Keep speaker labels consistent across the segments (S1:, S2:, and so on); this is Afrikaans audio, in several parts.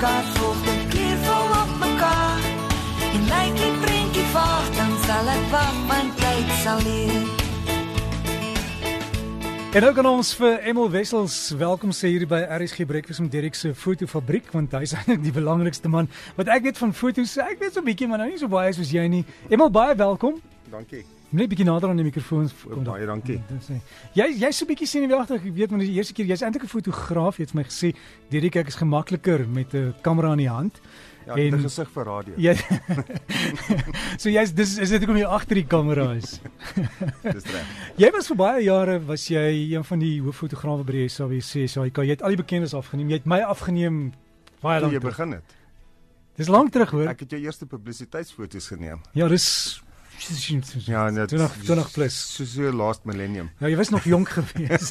S1: kaart volg dit kleurvol op mekaar. En lyk die prentjie vaag, dan sal ek wag want tyd sal leer.
S2: En ook aan ons vir Emil Wessels, welkom sê hier by RSG Breakfast met Derek se fotofabriek want hy's eintlik die belangrikste man. Wat ek weet van fotos, ek weet so 'n bietjie maar nou nie so baie soos jy nie. Emil, baie welkom.
S3: Dankie.
S2: Net bietjie nader aan die mikrofoon.
S3: Baie dankie.
S2: Jy jy's so bietjie senuweeagtig, ek weet want die eerste keer jy's eintlik 'n fotograaf, jy het vir my gesê, Derek ek is gemakliker met 'n kamera in die hand.
S3: Ja, en 'n gesig vir radio.
S2: Ja. so jy's dis is dit hoekom jy agter die kamera is.
S3: dis reg.
S2: Jy was vir baie jare was jy een van die hooffotograwe by die SABC. So jy het al die bekendes afgeneem. Jy het my afgeneem baie lank.
S3: Toe jy begin het.
S2: Dis lank terug hoor.
S3: Ek het jou eerste publisiteitsfoto's geneem.
S2: Ja, dis
S3: Ja, net
S2: 20 20 plus.
S3: So so last millennium.
S2: Ja, jy was nog jonk geweest.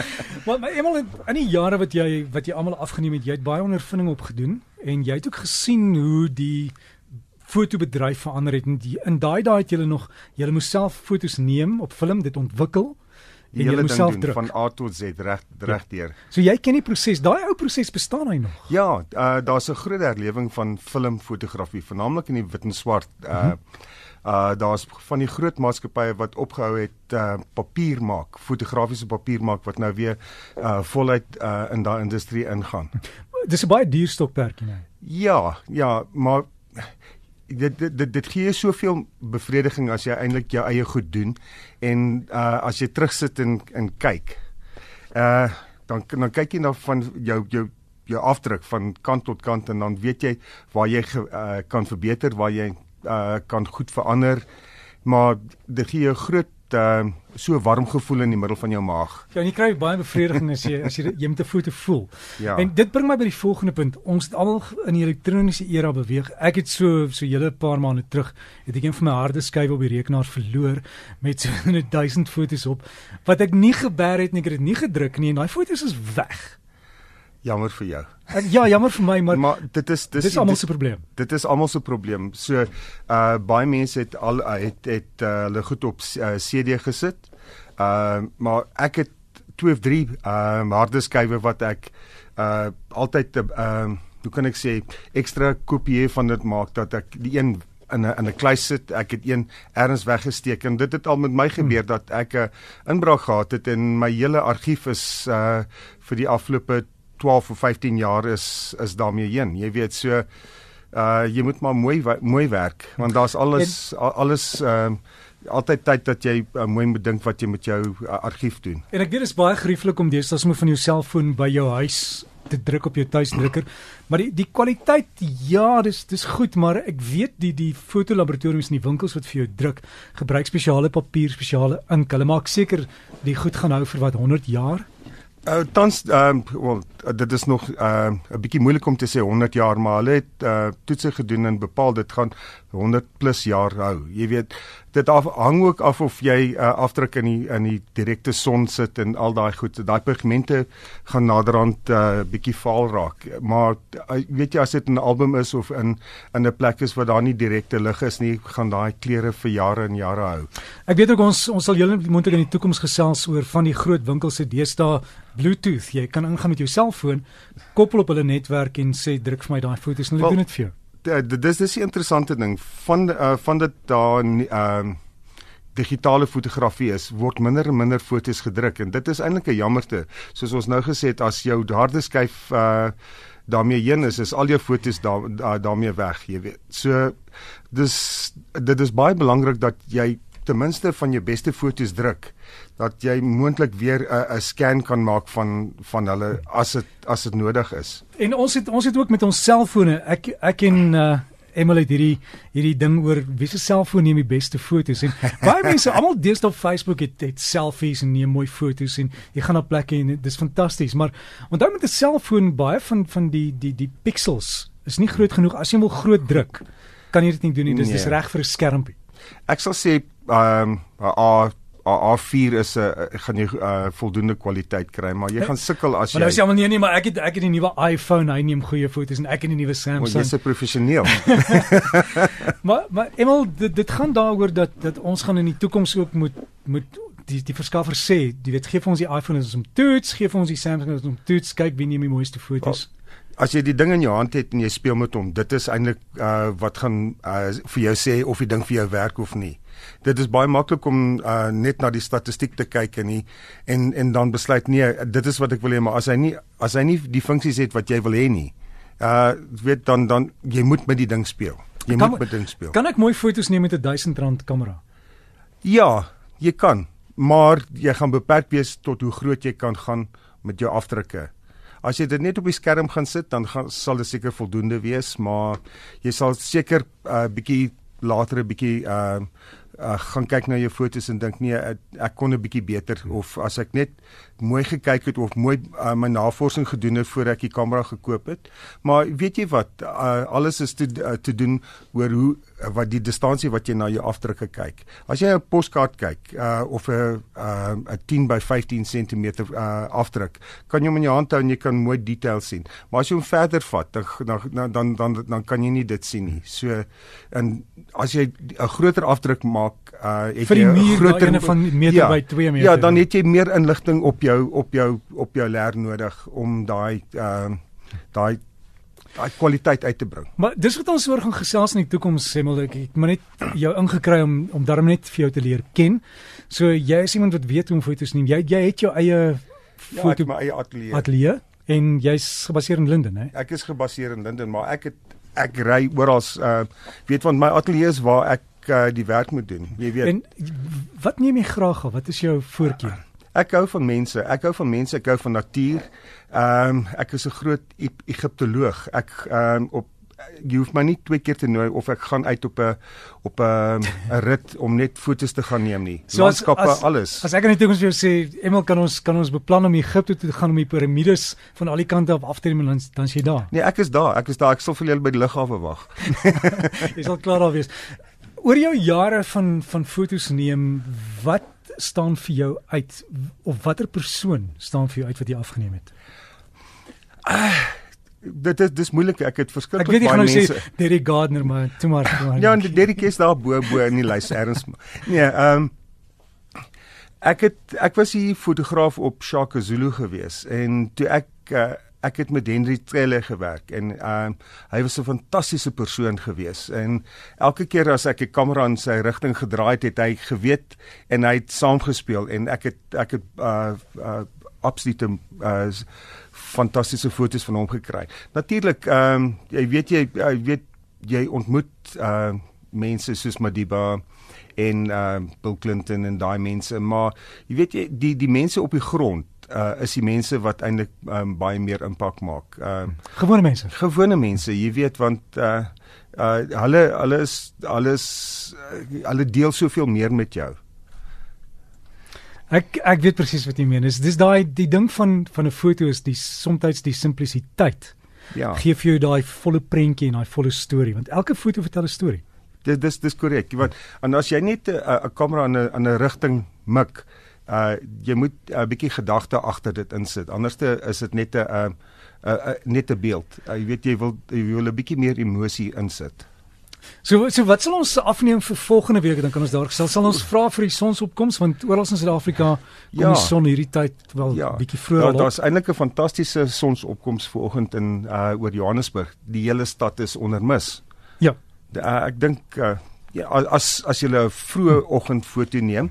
S2: maar maar eenmal in, in die jare wat jy wat jy almal afgeneem het, jy het baie ondervinding opgedoen en jy het ook gesien hoe die fotobedryf verander het en die, in daai daai het jy nog jy moes self fotos neem op film, dit ontwikkel
S3: en jy moes self druk van A tot Z reg reg deur. Ja.
S2: So jy ken die proses. Daai ou proses bestaan hy nog.
S3: Ja, uh, daar's 'n groot herlewing van filmfotografie, veral in die wit en swart uh mm -hmm Uh daar's van die groot maatskappye wat opgehou het uh papier maak, fotografiese papier maak wat nou weer uh voluit uh in daai industrie ingaan.
S2: Dis 'n baie duur stokperdjie nou.
S3: Ja, ja, maar dit dit dit, dit gee soveel bevrediging as jy eintlik jou eie goed doen en uh as jy terugsit en en kyk. Uh dan dan kyk jy na van jou jou jou afdruk van kant tot kant en dan weet jy waar jy uh, kan verbeter, waar jy uh, kan goed verander, maar dit gee jou groot uh, so warm gevoel in die middel van jou maag.
S2: Ja, en jy kry baie bevrediging as jy as jy jy met 'n foto voel.
S3: Ja.
S2: En dit bring my by die volgende punt. Ons het almal in die elektroniese era beweeg. Ek het so so julle paar maande terug het ek een van my harde skywe op die rekenaar verloor met so 'n 1000 fotos op wat ek nie geberg het nie, ek het dit nie gedruk nie en daai fotos is weg.
S3: Jammer vir jou.
S2: Ja, jammer vir my, maar
S3: maar dit is
S2: dis Dit is almal se probleem.
S3: Dit is almal se probleem. So uh baie mense het al uh, het het uh, hulle goed op uh, CD gesit. Uh maar ek het 2 of 3 uh harde skywe wat ek uh altyd 'n uh, hoe kan ek sê ekstra kopieë van dit maak dat ek die een in 'n in 'n kluis sit. Ek het een erns weggesteek en dit het al met my gebeur hmm. dat ek 'n inbraak gehad het en my hele argief is uh vir die afgelope 12 of 15 jaar is is daarmee heen. Jy weet so uh jy moet maar mooi mooi werk want daar's alles en, alles ehm uh, altyd tyd dat jy uh, mooi moet dink wat jy met jou uh, argief doen.
S2: En ek weet dit is baie gerieflik om deesdae sommer van jou selfoon by jou huis te druk op jou tuisdrukker. Maar die die kwaliteit ja, dis dis goed, maar ek weet die die fotolaboratoriums in die winkels wat vir jou druk, gebruik spesiale papier, spesiale ink. Hulle maak seker die goed gaan hou vir wat 100 jaar.
S3: Uh tans ehm um, wel dit is nog ehm uh, 'n bietjie moeilik om te sê 100 jaar maar hulle het uh toetse gedoen en bepaal dit gaan 100 plus jaar hou. Jy weet dit af, hang ook af of jy uh, afdruk in die in die direkte son sit en al daai goed. Daai pigmente gaan naderhand 'n uh, bietjie vaal raak. Maar uh, weet jy as dit 'n album is of in in 'n plek is waar daar nie direkte lig is nie, gaan daai kleure vir jare en jare hou.
S2: Ek weet ook ons ons sal julle moontlik in die toekoms gesels oor van die groot winkels se deesdae Bluetooth. Jy kan ingaan met jou selfoon, koppel op hulle netwerk en sê druk vir my daai foto's en hulle well, doen dit vir jou
S3: dis dis 'n interessante ding. Van uh, van dit daar ehm uh, digitale fotografie is word minder en minder fotos gedruk. En dit is eintlik 'n jammerte. Soos ons nou gesê het as jou harde skyf uh daarmee heen is is al jou fotos daar da, daarmee weg jy weet. So dis dit is baie belangrik dat jy ten minste van jou beste fotos druk dat jy moontlik weer 'n 'n scan kan maak van van hulle as dit as dit nodig is.
S2: En ons het ons het ook met ons selfone. Ek ek en uh Emily het hierdie hierdie ding oor wie se selfoon neem die beste fotos en baie mense almal deesdae op Facebook het, het selfies en neem mooi fotos en jy gaan op plekke en dis fantasties maar onthou met 'n selfoon baie van van die die die pixels is nie groot genoeg as jy wil groot druk kan jy dit nie doen nie dis nee. dis reg vir 'n skermpie
S3: ek sal sê ehm um, A4 is 'n uh, gaan jy uh, voldoende kwaliteit kry, maar jy gaan sukkel as
S2: jy Maar nou sê almal nee nee, maar ek het ek het die nuwe iPhone, hy neem goeie foto's en ek het die nuwe Samsung.
S3: Maar jy's 'n professioneel.
S2: maar maar emal dit, dit gaan daaroor dat dat ons gaan in die toekoms ook moet moet die die verskaffer sê, jy weet gee vir ons die iPhone is om toets, gee vir ons die Samsung is om toets, kyk wie neem die mooiste foto's.
S3: Well, as jy die ding in jou hand het en jy speel met hom, dit is eintlik uh wat gaan uh vir jou sê of die ding vir jou werk of nie. Dit is baie maklik om uh net na die statistiek te kyk en nie en en dan besluit nee, dit is wat ek wil hê, maar as hy nie as hy nie die funksies het wat jy wil hê nie, uh weet dan dan jy moet met die ding speel. Jy
S2: Kan-
S3: moet met ding speel.
S2: Kan ek mooi foto's neem met 'n 1000 rand kamera?
S3: Ja, jy kan, maar jy gaan beperk wees tot hoe groot jy kan gaan met jou afdrukke. As jy dit net op die skerm gaan sit, dan gaan sal dit seker voldoende wees, maar jy sal seker 'n uh, bietjie later 'n bietjie uh, uh gaan kyk na jou fotos en dink nee, ek, ek kon 'n bietjie beter of as ek net mooi gekyk het of mooi uh, my navorsing gedoen het voordat ek die kamera gekoop het. Maar weet jy wat, uh, alles is te uh, te doen oor hoe uh, wat die distansie wat jy na jou afdrukke kyk. As jy 'n poskaart kyk uh, of 'n uh, 'n 10 by 15 cm uh, afdruk, kan jy hom in jou hand hou en jy kan mooi detail sien. Maar as jy hom verder vat, dan dan dan dan, dan kan jy nie dit sien nie. So en as jy 'n groter afdruk maak, uh, het
S2: Vir die muur,
S3: groter
S2: ene van meter by twee meter.
S3: Ja, dan het jy meer inligting op jou op jou op jou leer nodig om daai ehm uh, daai daai kwaliteit uit te bring.
S2: Maar dis wat ons oor gaan gesels in die toekoms, Semmel. Ek het maar net jou ingekry om om daarom net vir jou te leer ken. So jy is iemand wat weet hoe om foto's neem. Jy jy het jou eie
S3: Ja,
S2: foto
S3: het my eie ateljee.
S2: ateljee en jy's gebaseer in Linden, hè?
S3: Ek is gebaseer in Linden, maar ek het ek ry oral uh weet want my ateljee is waar ek uh, die werk moet doen. Jy weet.
S2: En wat neem jy graag af? Wat is jou voorkeur?
S3: Ek hou van mense. Ek hou van mense, ek hou van natuur. Ehm um, ek is 'n groot E- Egiptoloog. Ek ehm um, op jy hoef my nie twee keer te nooi of ek gaan uit op 'n op 'n 'n rit om net foto's te gaan neem nie.
S2: So as-
S3: Landskappe,
S2: as-
S3: alles.
S2: As ek in die toekoms vir jou sê, Emel, kan ons kan ons beplan om Egipte toe te gaan om die piramides van al die kante af af te neem en dan dan is jy daar.
S3: Nee, ek is daar. Ek is daar. Ek sal vir julle by die lughawe wag.
S2: Jy sal klaar daar wees. Oor jou jare van van foto's neem, wat staan vir jou uit of watter persoon staan vir jou uit wat jy afgeneem het?
S3: Dit is dis moeilik. Ek het
S2: Ek
S3: verskriklik
S2: weet jy gaan
S3: baie
S2: nou sê
S3: mense.
S2: Derry Gardner, maar toe maar.
S3: Ja, en Derrick is daar bo bo in die lys erns. Nee, ehm um, ek het ek was hier fotograaf op Shaka Zulu gewees en toe ek uh, ek het met Henry Trelle gewerk en ehm um, hy was 'n fantastiese persoon gewees en elke keer as ek 'n kamera in sy rigting gedraai het, het hy geweet en hy het saamgespeel en ek het ek het uh, uh absolute uh fantastiese foto's van hom gekry. Natuurlik, ehm um, jy weet jy jy weet jy ontmoet uh mense soos Madiba en uh Bill Clinton en daai mense, maar jy weet jy die die mense op die grond uh is die mense wat eintlik um, baie meer impak maak. Uh
S2: Gewone mense.
S3: gewone mense, jy weet want uh uh hulle hulle is alles uh, hulle deel soveel meer met jou.
S2: Ek ek weet presies wat jy meen. Dis dis daai die ding van van 'n foto is die soms die simplisiteit.
S3: Ja.
S2: Gee vir jou daai volle prentjie en daai volle storie want elke foto vertel 'n storie.
S3: Dis dis dis korrek. Want en as jy net 'n 'n kamera in 'n in 'n rigting mik, uh jy moet 'n bietjie gedagte agter dit insit. Anderste is dit net 'n 'n 'n net 'n beeld. Uh, jy weet jy wil jy wil 'n bietjie meer emosie insit.
S2: So so wat sal ons afneem vir volgende week dan kan ons daar sal, sal ons vra vir die sonsopkoms want oral in Suid-Afrika kom
S3: Ja.
S2: die son hierdie tyd wel
S3: Ja.
S2: bietjie
S3: Daar
S2: vroeër al. op.
S3: daar's eintlik 'n fantastiese sonsopkoms vanoggend in uh oor Johannesburg. Die hele stad is onder mis.
S2: Ja.
S3: Uh, ek dink uh ja as as jy 'n vroeë oggendfoto neem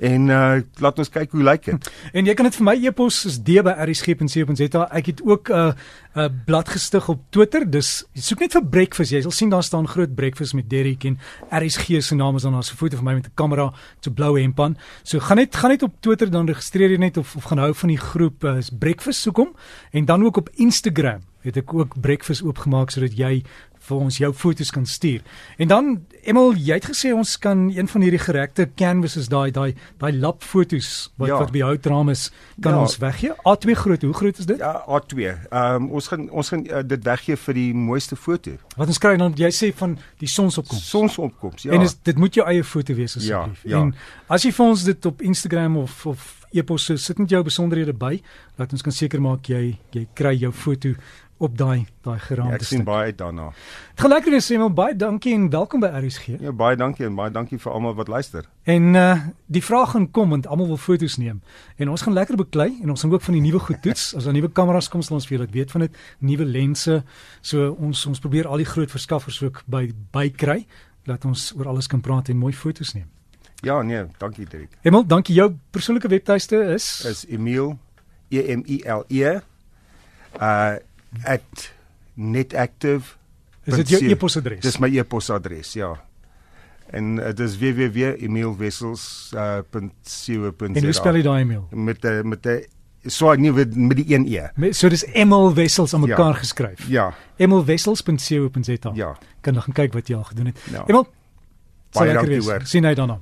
S3: en uh laat ons kyk hoe lyk dit.
S2: En jy kan dit vir my e-pos is d@rsg.co.za. Ek het ook 'n uh, 'n uh, blad gestig op Twitter. Dis soek net vir breakfast. Jy sal sien daar staan groot breakfast met Derrick en RSG se naam is dan daar 'n foto van my met 'n kamera so blou hemp aan. So gaan net gaan net op Twitter dan registreer jy net of of gaan hou van die groep uh, breakfast soek hom en dan ook op Instagram het ek ook breakfast oopgemaak sodat jy vir ons jou foto's kan stuur. En dan Emel, jy het gesê ons kan een van hierdie gerekte canvases daai daai daai lap foto's wat
S3: Ja.
S2: wat by jou houtraam is, kan
S3: Ja.
S2: ons weggee. A2 groot. Hoe groot is dit?
S3: Ja, A2. Ehm um, ons gaan ons gaan uh, dit weggee vir die mooiste foto.
S2: Wat ons kry dan jy sê van die sonsopkoms.
S3: Sonsopkoms. Ja.
S2: En is dit moet jou eie foto wees asseblief.
S3: Ja, ja.
S2: En as jy vir ons dit op Instagram of of e-pos sit net jou besonderhede by, laat ons kan seker maak jy jy kry jou foto op daai daai
S3: Ja,
S2: geraamde
S3: ek sien
S2: stuk.
S3: baie uit daarna.
S2: Het gaan lekker wees Emil, baie dankie en welkom by RSG.
S3: Ja, baie dankie en baie dankie vir almal wat luister.
S2: En uh die vraag gaan kom want almal wil foto's neem. En ons gaan lekker beklei en ons gaan ook van die nuwe goed toets. As daar nuwe kameras kom, sal ons vir julle weet van dit, nuwe lense. So ons ons probeer al die groot verskaffers ook by by kry dat ons oor alles kan praat en mooi foto's neem.
S3: Ja, nee, dankie Dirk.
S2: Emil, dankie. Jou persoonlike webtuiste is
S3: Is Emil E M I L E uh at netactive
S2: is dit jou e-posadres?
S3: Dis my e-posadres, ja. En dit is www.emilwessels.co.za.
S2: En hoe spel jy daai e-mail?
S3: met 'n met 'n so nie met, met die een e.
S2: Met- So dis Emil Wessels aan
S3: Ja.
S2: mekaar geskryf.
S3: Ja,
S2: Emilwessels.co.za.
S3: ja.
S2: Kan nog gaan kyk wat jy al gedoen het.
S3: Ja.
S2: Emil,
S3: Baie dankie, hoor.
S2: Sien dan nou.